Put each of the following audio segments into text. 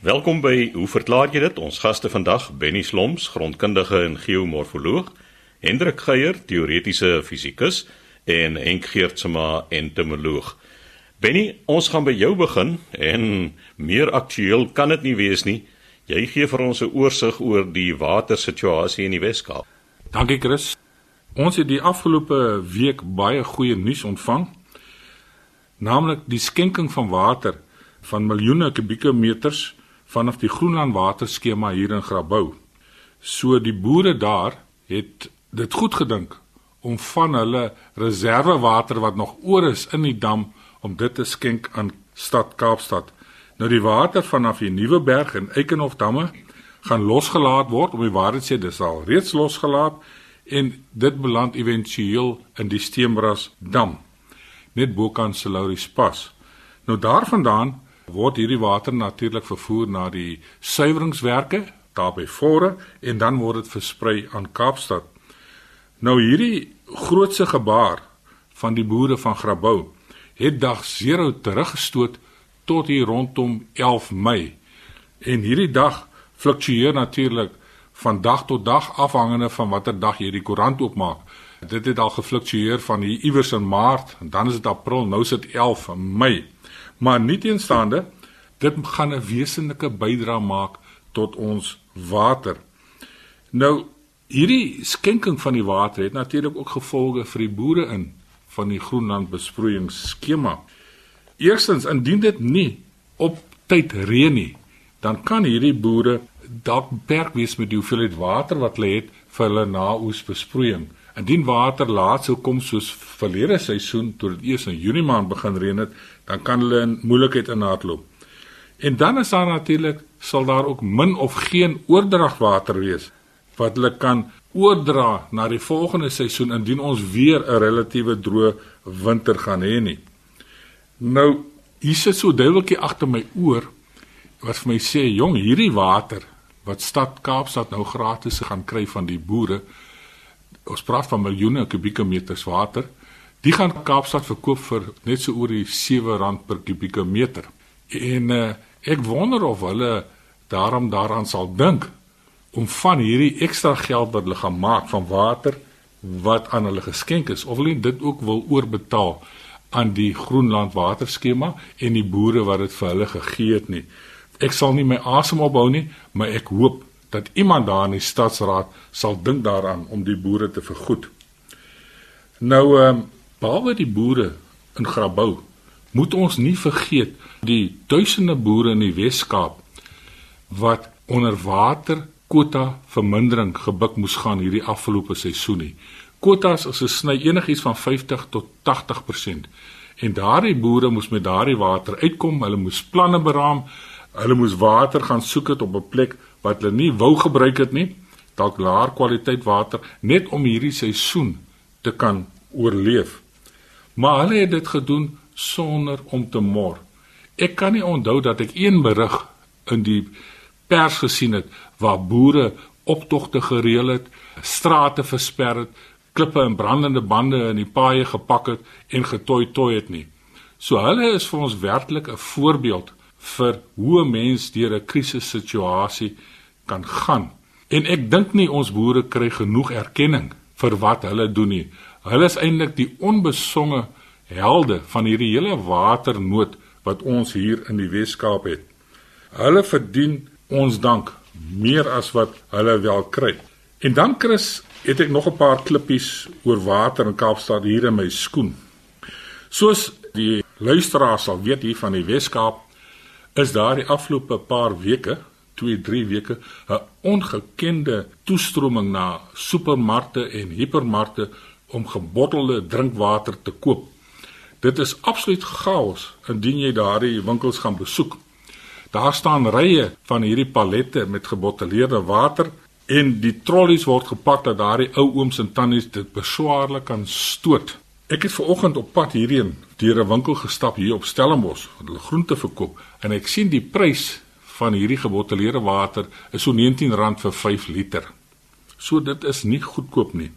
Welkom by Hoe verklaar jy dit? Ons gaste vandag, Benny Sloms, grondkundige en geomorfoloog, Hendrik Geier, teoretiese fisikus en Henk Geertsma, entomoloog. Benny, ons gaan by jou begin en meer aktueel kan dit nie wees nie. Jy gee vir ons 'n oorsig oor die watersituasie in die Weskaap. Dankie Chris. Ons het die afgelope week baie goeie nuus ontvang. Naamlik die skenking van water van miljoene kubieke meters vanaf die Groenland waterskema hier in Grabouw. So die boere daar het dit goed gedink om van hulle reservewater wat nog oor is in die dam om dit te skenk aan stad Kaapstad. Nou die water vanaf die Nuweberg en Eikenhof damme gaan losgelaat word om die waarheid sê dis al reeds losgelaat en dit beland éventueel in die Steenbras dam net bokant Selauris pas. Nou daarvandaan word hierdie water natuurlik vervoer na die suiweringswerke daar by Vore en dan word dit versprei aan Kaapstad. Nou hierdie grootse gebaar van die boere van Grabouw het dag 0 teruggestoot tot hier rondom 11 Mei. En hierdie dag fluktueer natuurlik van dag tot dag afhangende van watter dag jy die koerant oopmaak. Dit het al gefluktueer van hier iewers in Maart, dan is dit April, nou is dit 11 Mei. Maar nieteenstaande, dit gaan 'n wesenlike bydra maak tot ons water. Nou hierdie skenking van die water het natuurlik ook gevolge vir die boere in van die Groenland besproeiingsskema. Eerstens, indien dit nie op tyd reën nie, dan kan hierdie boere dalk beperk wees met die hoeveelheid water wat hulle het vir hulle naoesbesproeiing. Indien water laat sou kom soos verlede seisoen toe dit eers in Junie maand begin reën het, dan kan hulle in moeilikheid inhardloop. En dan is daar natuurlik sal daar ook min of geen oordragwater wees wat hulle kan oordra na die volgende seisoen indien ons weer 'n relatiewe droë winter gaan hê nie. Nou, hier sit so duiweltjie agter my oor wat vir my sê, "Jong, hierdie water wat stad Kaapstad nou gratis gaan kry van die boere, ons praat van miljoene kubieke meters water, die gaan Kaapstad verkoop vir net so oor die R7 per kubieke meter." En uh, ek wonder of hulle daarom daaraan sal dink om van hierdie ekstra geld wat hulle gaan maak van water wat aan hulle geskenk is of hulle dit ook wil oorbetaal aan die Groenland waterskema en die boere wat dit vir hulle gegee het nie. Ek sal nie my asem ophou nie, maar ek hoop dat iemand daar in die stadsraad sal dink daaraan om die boere te vergoed. Nou ehm um, behalwe die boere in Grabouw moet ons nie vergeet die duisende boere in die Wes-Kaap wat onder water kwota vermindering gebuk moes gaan hierdie afgelope seisoen nie. Kwotas is 'n sny enigiets van 50 tot 80% en daardie boere moes met daardie water uitkom, hulle moes planne beraam, hulle moes water gaan soek het op 'n plek wat hulle nie wou gebruik het nie, dalk laer kwaliteit water net om hierdie seisoen te kan oorleef. Maar hulle het dit gedoen sonder om te mor. Ek kan nie onthou dat ek een berig in die pers gesien het waar boere optogte gereël het, strate versper het, klippe en brandende bande in die paaie gepak het en getooi tooi het nie. So hulle is vir ons werklik 'n voorbeeld vir hoe 'n mens deur 'n krisissituasie kan gaan. En ek dink nie ons boere kry genoeg erkenning vir wat hulle doen nie. Hulle is eintlik die onbesonge helde van hierdie hele waternood wat ons hier in die Wes-Kaap het. Hulle verdien ons dank meer as wat hulle wel kry. En dan Chris, het ek nog 'n paar klippies oor water in Kaapstad hier in my skoen. Soos die luisteraars sal weet hier van die Wes-Kaap is daar die afgelope paar weke, 2-3 weke, 'n ongekende toestroming na supermarkte en hipermarkte om gebottelde drinkwater te koop. Dit is absoluut chaos indien jy daardie winkels gaan besoek. Daar staan rye van hierdie pallette met gebottelede water en die trollies word gepak dat daardie ou ooms en tannies dit beswaarlik kan stoot. Ek het ver oggend op pad hierheen deur 'n winkel gestap hier op Stellenbosch waar hulle groente verkoop en ek sien die prys van hierdie gebottelede water is so R19 vir 5 liter. So dit is nie goedkoop nie.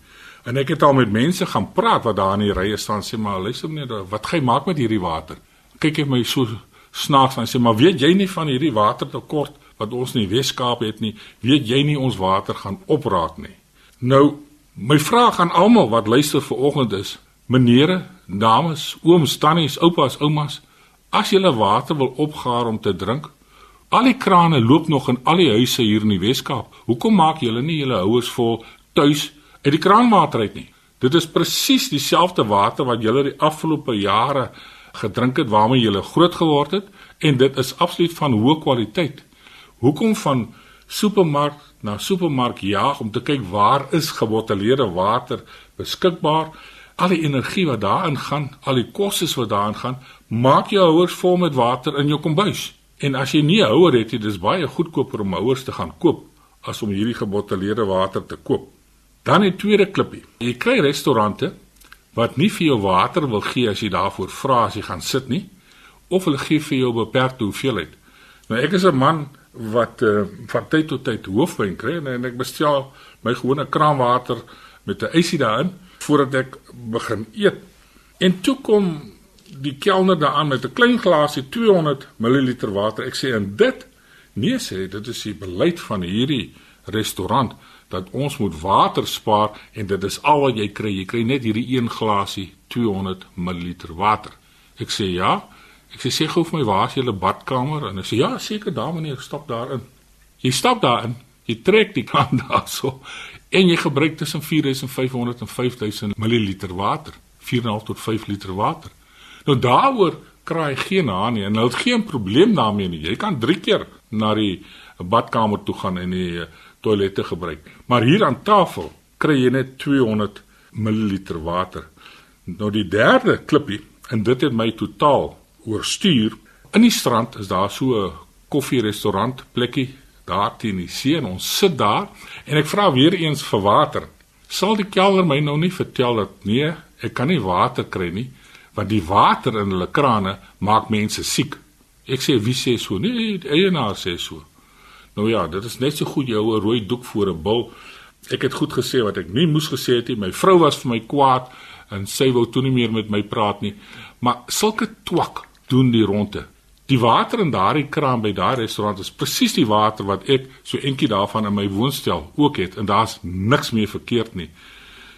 En ek het al met mense gaan praat wat daar in die rye staan sê maar luister net wat gaan jy maak met hierdie water? Kyk jy my so snaaks en sê maar weet jy nie van hierdie watertekort wat ons in die Wes-Kaap het nie? Weet jy nie ons water gaan opraak nie? Nou my vraag aan almal wat luister vanoggend is: Menere, dames, ooms, tannies, oupas, oumas, as jy water wil opgaar om te drink, al die krane loop nog in al die huise hier in die Wes-Kaap. Hoekom maak julle nie julle houers vol tuis uit die kraanwater uit nie? Dit is presies dieselfde water wat julle die afgelope jare gedrink het waarmee jy groot geword het en dit is absoluut van hoë kwaliteit. Hoekom van supermark na supermark jaag om te kyk waar is gebottelede water beskikbaar? Al die energie wat daarin gaan, al die kostes wat daarin gaan, maak jou houers vol met water in jou kombuis. En as jy nie 'n houer het nie, dis baie goedkoper om houers te gaan koop as om hierdie gebottelede water te koop. Dan 'n tweede klippie. Jy kry restaurante wat nie vir jou water wil gee as jy daarvoor vra as jy gaan sit nie of hulle gee vir jou beperkte hoeveelheid. Nou ek is 'n man wat uh, van tyd tot tyd hoofpyn kry en ek bestel my gewone kraanwater met 'n ysie daarin voordat ek begin eet. En toe kom die kelner daaraan met 'n klein glasie 200 ml water. Ek sê en dit nee sê dit is die beleid van hierdie restaurant dat ons moet water spaar en dit is al wat jy kry. Jy kry net hierdie een glasie 200 ml water. Ek sê ja. Ek sê sê gou vir my waar is julle badkamer en hy sê ja, seker daar meneer, stap daarin. Jy stap daarin. Jy trek die kraan daarso en jy gebruik tussen 4500 en 5000 ml water. 4.5 tot 5 liter water. Nou daaroor jy geen haan nie en nou het geen probleem daarmee nie. Jy kan 3 keer na die badkamer toe gaan en die toilette gebruik. Maar hier aan tafel kry jy net 200 ml water. Nou die derde klippie en dit het my totaal oorstuur. In die strand is daar so 'n koffierestaurant plekkie daar teen die see en ons sit daar en ek vra weer eens vir water. Sal die kelner my nou nie vertel dat nee, ek kan nie water kry nie want die water in hulle krane maak mense siek. Ek sê wie sê so? Nee, die eienaar sê so. Nou ja, dit is net so goed jy hou 'n rooi doek voor 'n bil. Ek het goed gesê wat ek nie moes gesê het nie. My vrou was vir my kwaad en sy wou toe nie meer met my praat nie. Maar sulke twak doen die ronde. Die water in daardie kraan by daardie restaurant is presies die water wat ek so eentjie daarvan in my woonstel ook het en daar's niks meer verkeerd nie.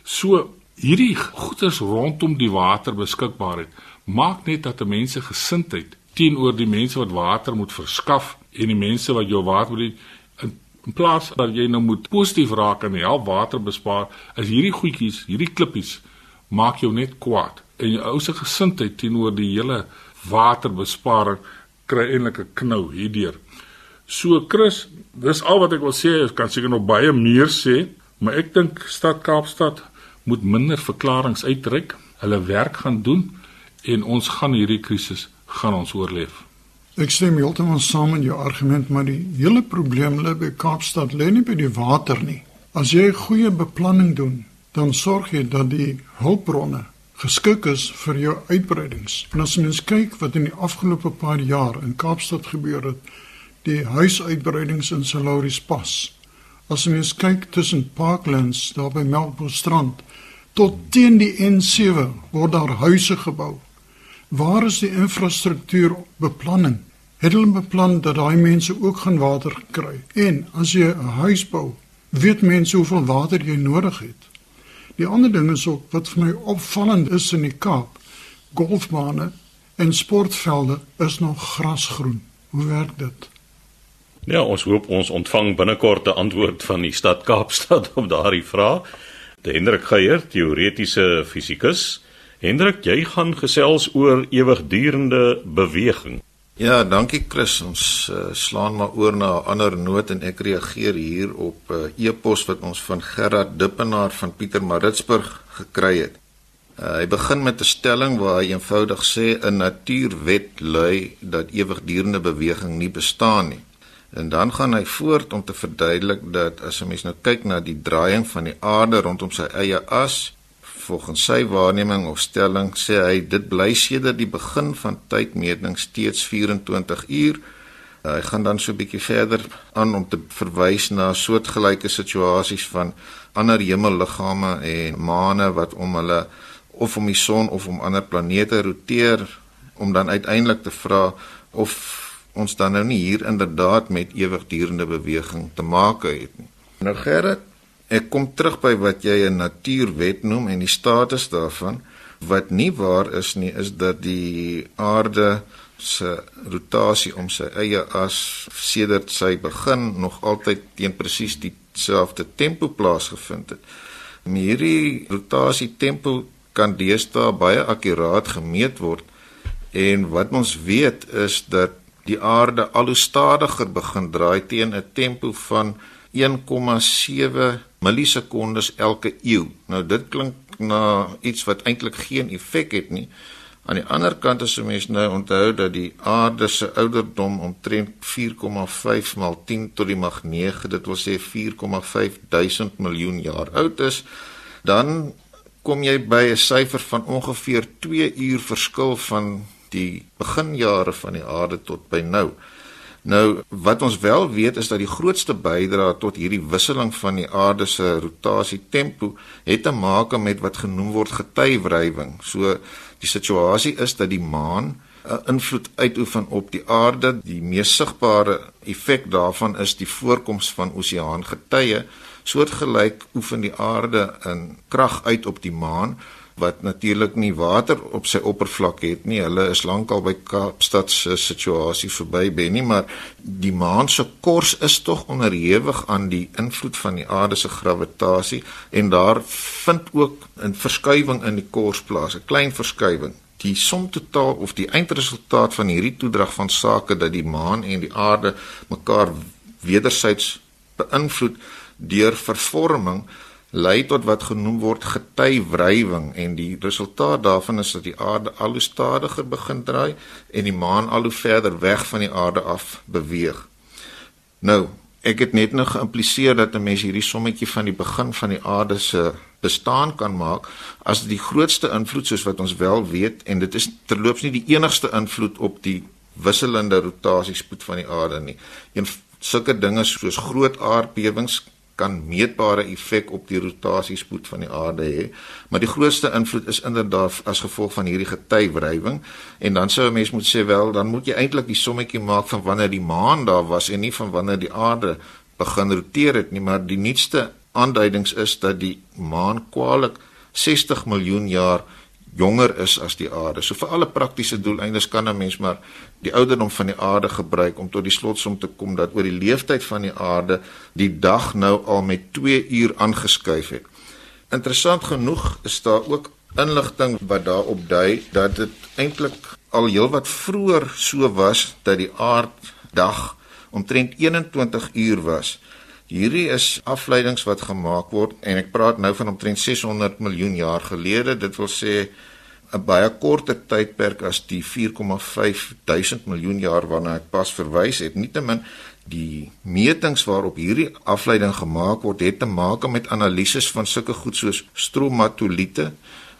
So hierdie goeders rondom die water beskikbaarheid maak net dat mense gesindheid teenoor die mense wat water moet verskaf en die mense wat jou water wil in, in plaas dat jy nou moet positief raak en help water bespaar is hierdie goedjies hierdie klippies maak jou net kwaad en jou ou se gesindheid teenoor die hele waterbesparing kry eintlik 'n knou hierdeur. So Chris dis al wat ek wil sê ek kan seker nog baie meer sê maar ek dink stad Kaapstad moet minder verklaringe uitreik. Hulle werk gaan doen en ons gaan hierdie krisis gaan ons oorleef. Ek stem heeltemal saam met jou argument, maar die hele probleem lê by Kaapstad, lê nie by die water nie. As jy goeie beplanning doen, dan sorg jy dat die hulpbronne geskik is vir jou uitbreidings. En as mens kyk wat in die afgelope paar jaar in Kaapstad gebeur het, die huisuitbreidings in Salauris Pas. As mens kyk tussen Parklands daar by Melkbos Strand tot teen die N7 word daar huise gebou. Waar is die infrastruktuurbeplanning? Het hulle beplan dat daai mense ook gaan water kry? En as jy 'n huis bou, weet mense hoeveel water jy nodig het. Die ander ding is ook wat vir my opvallend is in die Kaap, golfbane en sportvelde is nog grasgroen. Hoe werk dit? Ja, ons hoop ons ontvang binnekort 'n antwoord van die stad Kaapstad op daardie vraag. De Hendrik Geier, teoretiese fisikus, Hendrik, jy gaan gesels oor ewigdurende beweging. Ja, dankie Chris. Ons uh, slaan maar oor na 'n ander noot en ek reageer hier op 'n uh, eh, e-pos wat ons van Gerard Dippenaar van Pietermaritzburg gekry het. Uh, hy begin met 'n stelling waar hy eenvoudig sê 'n natuurwet lui dat ewigdurende beweging nie bestaan nie. En dan gaan hy voort om te verduidelik dat as 'n mens nou kyk na die draaiing van die aarde rondom sy eie as, volgens sy waarneming of stelling sê hy dit bly sedert die begin van tydmeting steeds 24 uur. Hy gaan dan so 'n bietjie verder aan om te verwys na soortgelyke situasies van ander hemelliggame en maane wat om hulle of om die son of om ander planete roteer om dan uiteindelik te vra of ons dan nou nie hier inderdaad met ewigdurende beweging te maak het nie. Nou Gerrit, ek kom terug by wat jy 'n natuurwet noem en die status daarvan. Wat nie waar is nie is dat die aarde se rotasie om sy eie as sedert sy begin nog altyd teen presies dieselfde tempo plaasgevind het. En hierdie rotasie tempo kan deesdae baie akkuraat gemeet word en wat ons weet is dat die aarde al hoe stadiger begin draai teen 'n tempo van 1,7 millisekondes elke eeu. Nou dit klink na iets wat eintlik geen effek het nie. Aan die ander kant as 'n mens nou onthou dat die aarde se ouderdom omtrent 4,5 maal 10 tot die mag 9, dit wil sê 4,5 duisend miljoen jaar oud is, dan kom jy by 'n syfer van ongeveer 2 uur verskil van die beginjare van die aarde tot by nou. Nou wat ons wel weet is dat die grootste bydrae tot hierdie wisseling van die aarde se rotasie tempo het te maak met wat genoem word getywrywing. So die situasie is dat die maan 'n invloed uitoefen op die aarde. Die mees sigbare effek daarvan is die voorkoms van oseaangetye. Soortgelyk oefen die aarde 'n krag uit op die maan wat natuurlik nie water op sy oppervlak het nie. Hulle is lankal by Kaapstad se situasie verby Benny, maar die maan se kors is tog onderhewig aan die invloed van die aarde se gravitasie en daar vind ook 'n verskuiwing in die kors plaas, 'n klein verskuiwing. Die som totaal of die eindresultaat van hierdie toedrag van sake dat die maan en die aarde mekaar wederzijds beïnvloed deur vervorming lei tot wat genoem word getywrywing en die resultaat daarvan is dat die aarde al hoe stadiger begin draai en die maan al hoe verder weg van die aarde af beweeg. Nou, ek het net nog geïmpliseer dat 'n mens hierdie sommetjie van die begin van die aarde se bestaan kan maak as die grootste invloed soos wat ons wel weet en dit is terloops nie die enigste invloed op die wisselende rotasiespoed van die aarde nie. Een sulke dinge soos groot aardbewings kan meetbare effek op die rotasiespoed van die aarde hê. Maar die grootste invloed is inderdaad as gevolg van hierdie getywrywing en dan sou 'n mens moet sê wel, dan moet jy eintlik die sommetjie maak van wanneer die maan daar was en nie van wanneer die aarde begin roteer het nie, maar die nuutste aanduidings is dat die maan kwaliek 60 miljoen jaar jonger is as die aarde. So vir alle praktiese doeleindes kan 'n mens maar die ouderdom van die aarde gebruik om tot die slotsom te kom dat oor die lewensduur van die aarde die dag nou al met 2 uur aangeskuif het. Interessant genoeg is daar ook inligting wat daarop dui dat dit eintlik al heelwat vroeër so was dat die aarddag omtrent 21 uur was. Hierdie is afleidings wat gemaak word en ek praat nou van omtrent 600 miljoen jaar gelede. Dit wil sê 'n baie korter tydperk as die 4,5 duisend miljoen jaar waarna ek pas verwys het. Nietemin die metings waarop hierdie afleiding gemaak word, het te maak met analises van sulke goed soos stromatoliete.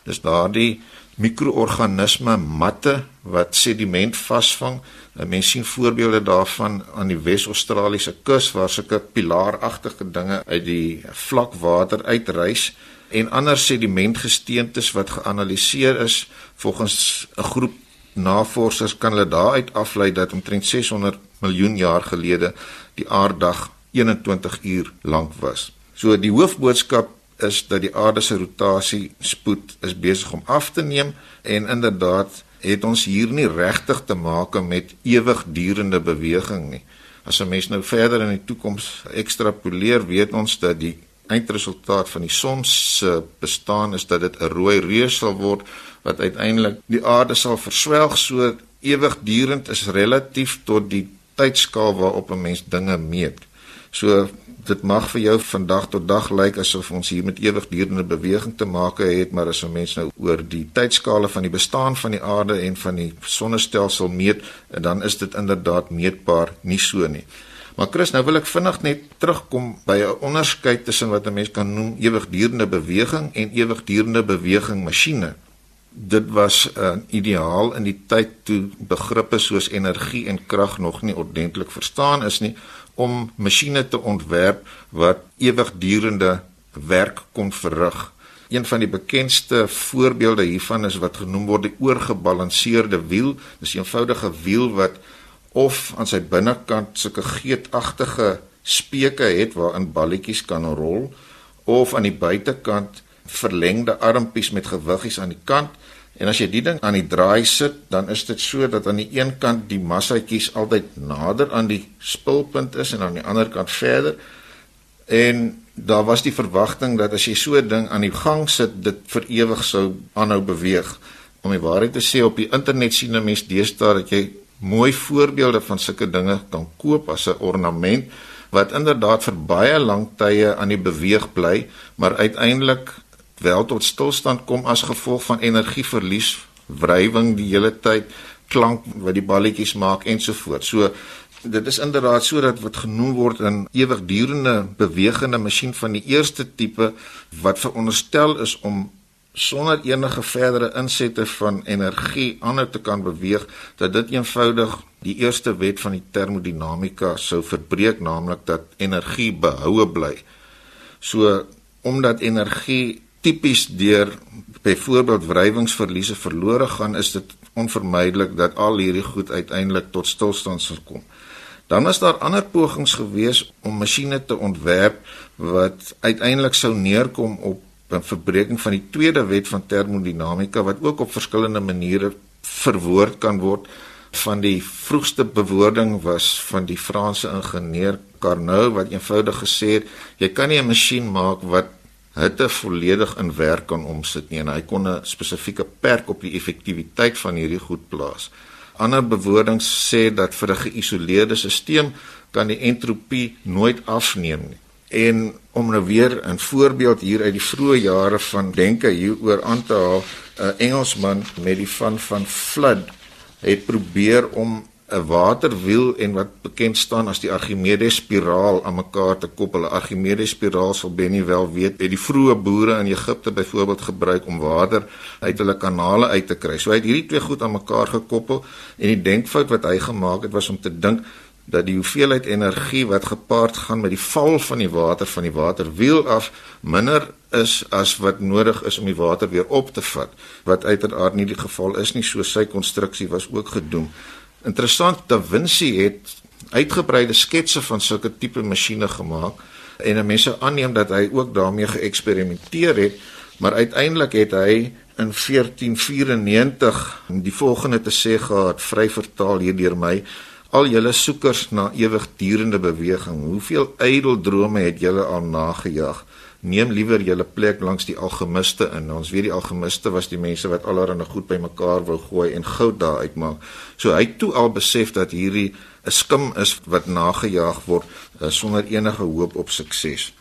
Dis daardie mikroorganisme matte wat sediment vasvang. Mense sien voorbeelde daarvan aan die Wes-Australiese kus waar sulke pilaaragtige dinge uit die vlakwater uitreis en ander sedimentgesteentes wat geanaliseer is volgens 'n groep navorsers kan hulle daaruit aflei dat omtrent 600 miljoen jaar gelede die aarddag 21 uur lank was. So die hoofboodskap is dat die aarde se rotasie spoed is besig om af te neem en inderdaad het ons hier nie regtig te maak met ewigdurende beweging nie. As 'n mens nou verder in die toekoms ekstrapoleer, weet ons dat die eindresultaat van die son se bestaan is dat dit 'n rooi reus sal word wat uiteindelik die aarde sal verswelg so ewigdurend is relatief tot die tydskaal waarop 'n mens dinge meet. So dit mag vir jou van dag tot dag lyk asof ons hier met ewigdurende beweging te maak het, maar as 'n mens nou oor die tydskale van die bestaan van die aarde en van die sonnestelsel meet, dan is dit inderdaad meetbaar nie so nie. Maar Chris, nou wil ek vinnig net terugkom by 'n onderskeid tussen wat 'n mens kan noem ewigdurende beweging en ewigdurende beweging masjiene. Dit was 'n uh, ideaal in die tyd toe begrippe soos energie en krag nog nie ordentlik verstaan is nie om masjiene te ontwerp wat ewigdurende werk kon verrig. Een van die bekendste voorbeelde hiervan is wat genoem word die oorgebalanseerde wiel. Dis 'n eenvoudige wiel wat of aan sy binnekant sulke geetagtige speke het waarin balletjies kan rol of aan die buitekant verlengde armpies met gewiggies aan die kant. En as jy die ding aan die draai sit dan is dit so dat aan die een kant die massatjies altyd nader aan die spulpunt is en aan die ander kant verder. En daar was die verwagting dat as jy so 'n ding aan die gang sit dit vir ewig sou aanhou beweeg. Om die waarheid te sê op die internet sien 'n mens deesdae dat jy mooi voorbeelde van sulke dinge kan koop as 'n ornament wat inderdaad vir baie lank tye aan die beweeg bly, maar uiteindelik wel tot stilstand kom as gevolg van energieverlies, wrywing die hele tyd, klank wat die balletjies maak ensovoorts. So dit is inderdaad sodat wat genoem word 'n ewigdurende bewegende masjien van die eerste tipe wat veronderstel is om sonder enige verdere insette van energie aanhou te kan beweeg dat dit eenvoudig die eerste wet van die termodinamika sou verbreek naamlik dat energie behoue bly. So omdat energie tipies deur byvoorbeeld wrywingsverliese verlore gaan, is dit onvermydelik dat al hierdie goed uiteindelik tot stilstand sal kom. Dan is daar ander pogings gewees om masjiene te ontwerp wat uiteindelik sou neerkom op verbreeking van die tweede wet van termodinamika wat ook op verskillende maniere verwoord kan word. Van die vroegste bewoording was van die Franse ingenieur Carnot wat eenvoudig gesê het jy kan nie 'n masjien maak wat hitte volledig in werk kan omsit nie en hy kon 'n spesifieke perk op die effektiwiteit van hierdie goed plaas. Ander bewoordings sê dat vir 'n geïsoleerde stelsel kan die entropie nooit afneem nie. En om nou weer 'n voorbeeld hier uit die vroeë jare van denke hieroor aan te haal, 'n Engelsman met die van van flood het probeer om 'n waterwiel en wat bekend staan as die Archimedes spiraal aan mekaar te koppel. 'n Archimedes spiraal sal Benny wel weet, het die vroeë boere in Egipte byvoorbeeld gebruik om water uit hulle kanale uit te kry. So hy het hierdie twee goed aan mekaar gekoppel en die denkfout wat hy gemaak het was om te dink dat die hoeveelheid energie wat gepaard gaan met die val van die water van die waterwiel af minder is as wat nodig is om die water weer op te vat wat uiteraard nie die geval is nie so sy konstruksie was ook gedoen. Interessant Da Vinci het uitgebreide sketse van sulke tipe masjiene gemaak en mense aanneem dat hy ook daarmee geëksperimenteer het maar uiteindelik het hy in 1494 die volgende te sê gehad vry vertaal hier deur my al julle soekers na ewigdurende beweging, hoeveel ydeldrome het julle al nagejag? Neem liewer julle plek langs die algemiste in. Ons weet die algemiste was die mense wat allerhande goed bymekaar wou gooi en goud daar uitmaak. So hy toe al besef dat hierdie 'n skim is wat nagejaag word uh, sonder enige hoop op sukses.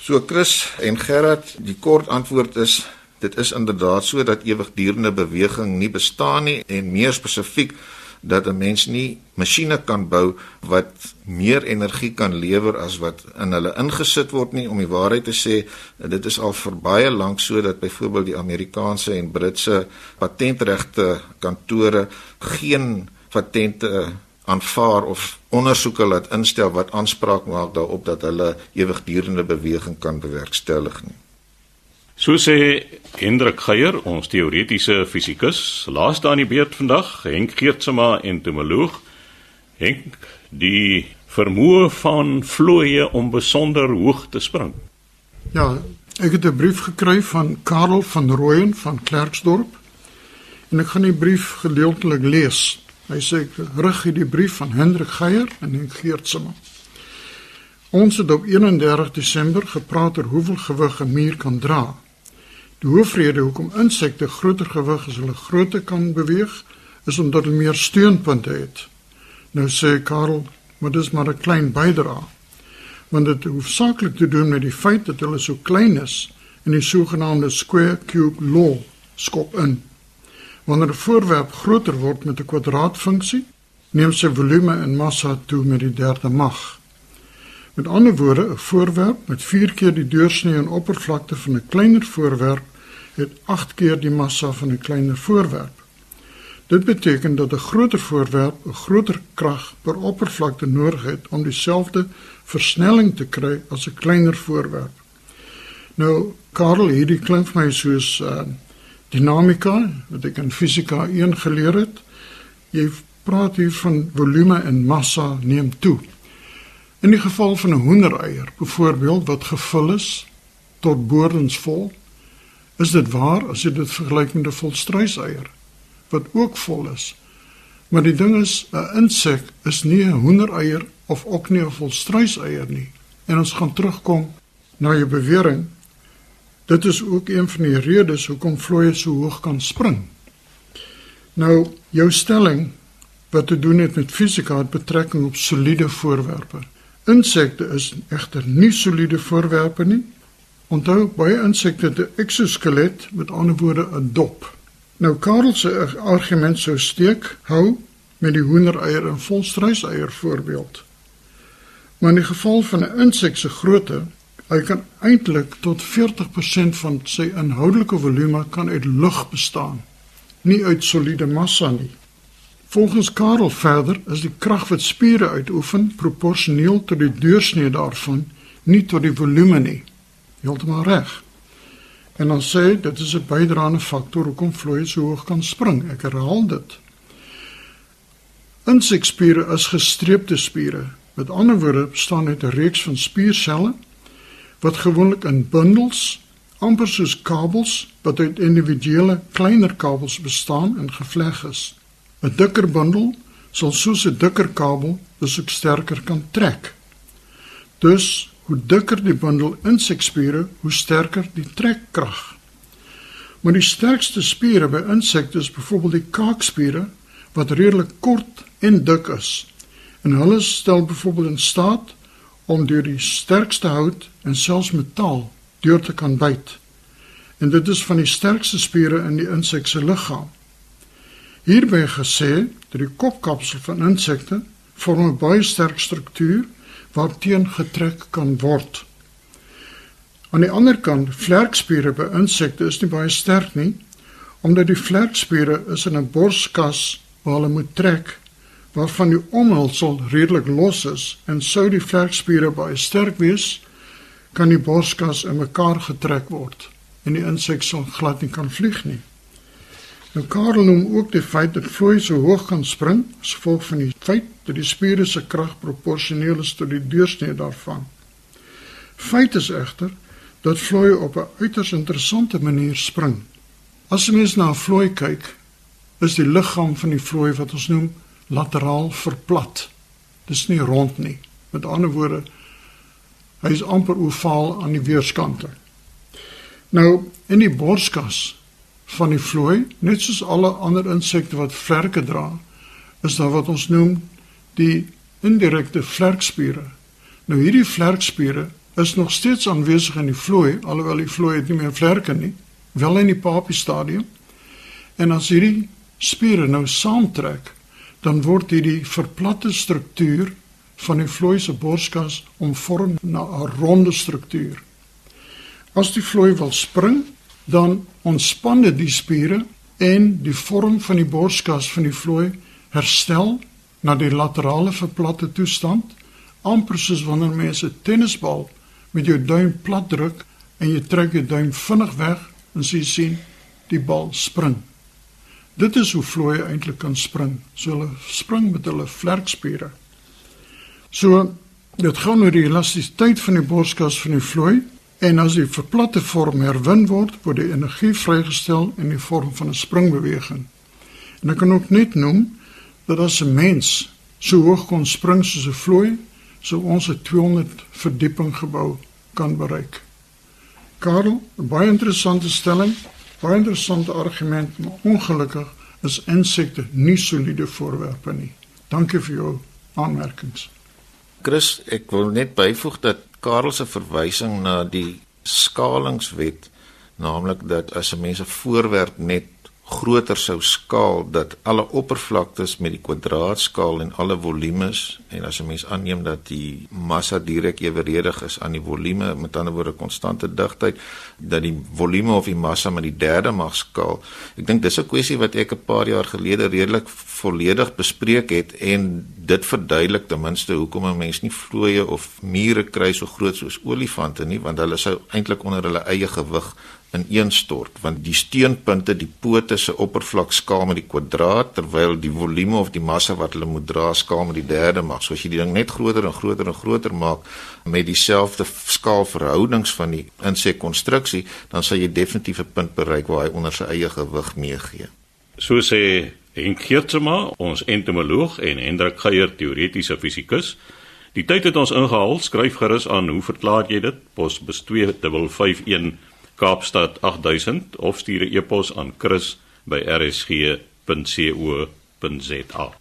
So Chris en Gerard, die kort antwoord is dit is inderdaad so dat ewigdurende beweging nie bestaan nie en meer spesifiek dat 'n mens nie masjiene kan bou wat meer energie kan lewer as wat in hulle ingesit word nie. Om die waarheid te sê dit is al vir baie lank so dat byvoorbeeld die Amerikaanse en Britse patentregte kantore geen patente aanvaar of ondersoeke laat instel wat aanspraak maak daarop dat hulle ewigdurende beweging kan bewerkstellig nie So sê Hendrik Geier, ons teoretiese fisikus, laaste aan die beurt vandag, Henk Geertsma en Tomoloog. Henk, die vermoë van vloeie om besonder hoog te spring. Ja, ek het 'n brief gekry van Karel van Rooyen van Klerksdorp. En ek gaan die brief gedeeltelik lees. Hy sê ek rig hierdie brief van Hendrik Geier en Henk Geertsma. Ons het op 31 Desember gepraat oor hoeveel gewig 'n muur kan dra. Die hoofrede hoekom insekte groter gewig as hulle grootte kan beweeg, is omdat hulle meer steunpunte het. Nou sê Karel, maar dis maar 'n klein bydra. Want dit hoofsaaklik te doen met die feit dat hulle so klein is en die sogenaamde square cube law skop in. Wanneer 'n voorwerp groter word met 'n kwadraatfunksie, neem sy volume en massa toe met die derde mag. Met ander woorde, 'n voorwerp met 4 keer die deursnee en oppervlakte van 'n kleiner voorwerp het 8 keer die massa van 'n kleiner voorwerp. Dit beteken dat 'n groter voorwerp 'n groter krag per oppervlakte nodig het om dieselfde versnelling te kry as 'n kleiner voorwerp. Nou, Karel, hierdie klink vir my soos uh, dinamika wat ek in fisika 1 geleer het. Jy praat hier van volume en massa neem toe. In die geval van 'n hoendereier, byvoorbeeld wat gevul is tot boordensvol, is dit waar as jy dit vergelyk met 'n volstruiseier wat ook vol is. Maar die ding is, 'n insek is nie 'n hoendereier of ook nie 'n volstruiseier nie. En ons gaan terugkom na jou bewering. Dit is ook een van die redes hoekom vlooie so hoog kan spring. Nou, jou stelling wat te doen het met fisika het betrekking op soliede voorwerpe. Insekte is egter nie soliede voorwerpe nie. Onthou baie insekte het 'n eksoskelet, met ander woorde 'n dop. Nou Karel se argument sou steek hou met die hoendereier en volstruiseier voorbeeld. Maar in die geval van 'n insek se grootte, hy kan eintlik tot 40% van sy inhoudelike volume kan uit lug bestaan, nie uit soliede massa nie. Volgens Karel verder is die krag wat spiere uitoefen proporsioneel tot die deursnee daarvan, nie tot die volume nie. Heeltemal reg. En dan sê dit is 'n bydraende faktor hoekom vloei so hoog kan spring. Ek herhaal dit. Insekspiere is gestreepte spiere. Met ander woorde bestaan uit 'n reeks van spierselle wat gewoonlik in bundels, amper soos kabels, wat uit individuele kleiner kabels bestaan en gevleg is. 'n Dikker bundel sal soos 'n dikker kabel dus ook sterker kan trek. Dus Hoe dikker die bundel insekspiere, hoe sterker die trekkrag. Maar die sterkste spiere by insekte is byvoorbeeld die kaakspiere wat redelik kort en dik is. En hulle stel byvoorbeeld in staat om deur die sterkste hout en selfs metaal deur te kan byt. En dit is van die sterkste spiere in die insek se liggaam. Hierby gesê dat die kopkapsel van insekte vorm 'n baie sterk struktuur waarteen getrek kan word. Aan die ander kant, vlerkspiere by insekte is nie baie sterk nie, omdat die vlerkspiere is in 'n borskas waar hulle moet trek, waarvan die omhulsel redelik los is en sou die vlerkspiere baie sterk wees, kan die borskas in mekaar getrek word en die insek sal glad nie kan vlieg nie. Nou Karel noem ook die feit dat vloei so hoog kan spring as gevolg van die feit dat die spiere se krag proporsioneel is tot die deursnee daarvan. Feit is egter dat vloei op 'n uiters interessante manier spring. As 'n mens na 'n vloei kyk, is die liggaam van die vloei wat ons noem lateraal verplat. Dis nie rond nie. Met ander woorde, hy is amper ovaal aan die weerskante. Nou, in die borskas van die vlooi, net soos alle ander insekte wat vlerke dra, is daar wat ons noem die indirekte vlerkspiere. Nou hierdie vlerkspiere is nog steeds aanwesig in die vlooi, alhoewel die vlooi nie meer vlerke nie, wel in die papie stadium. En as hierdie spiere nou saamtrek, dan word hierdie verplatte struktuur van die vlooi se borskas omvorm na 'n ronde struktuur. As die vlooi wil spring, dan ontspan dit die spiere en die vorm van die borskas van die vlooi herstel na die laterale verplatte toestand amper soos wanneer mens 'n tennisbal met jou duim plat druk en jy trek jou duim vinnig weg en jy sien die bal spring. Dit is hoe vlooi eintlik kan spring. So hulle spring met hulle vlerkspiere. So dit gaan oor die elastisiteit van die borskas van die vlooi En as die verplatte vorm herwin word, word die energie vrygestel in die vorm van 'n springbeweging. En ek kan ook net noem dat as 'n mens so hoog kon spring soos 'n vlooi, sou ons 'n 200 verdieping gebou kan bereik. Karel, 'n baie interessante stelling, baie interessante argument, maar ongelukkig is insekte nie soliede voorwerpe nie. Dankie vir jou aanmerkings. Chris, ek wil net byvoeg dat Karel se verwysing na die skalingswet, naamlik dat as 'n mens 'n voorwerp net groter sou skaal dat alle oppervlaktes met die kwadraatskaal en alle volumes en as 'n mens aanneem dat die massa direk eweredig is aan die volume met ander woorde konstante digtheid dat die volume of die massa met die derde mag skaal ek dink dis 'n kwessie wat ek 'n paar jaar gelede redelik volledig bespreek het en dit verduidelik ten minste hoekom 'n mens nie vlooie of mure kry so groot soos olifante nie want hulle sou eintlik onder hulle eie gewig ineenstort want die steunpunte die pote se oppervlak skaal met die kwadraat terwyl die volume of die massa wat hulle moet dra skaal met die derde mag. So as jy die ding net groter en groter en groter maak met dieselfde skaalverhoudings van die insekkonstruksie, dan sal jy definitief 'n punt bereik waar hy onder sy eie gewig meegee. So sê Henk Geertsma, ons entomoloog en Hendrik Geier, teoretiese fisikus. Die tyd het ons ingehaal. Skryf gerus aan, hoe verklaar jy dit? Posbus 2551 Kaapstad 8000 of stuur 'n e-pos aan chris@rsg.co.za.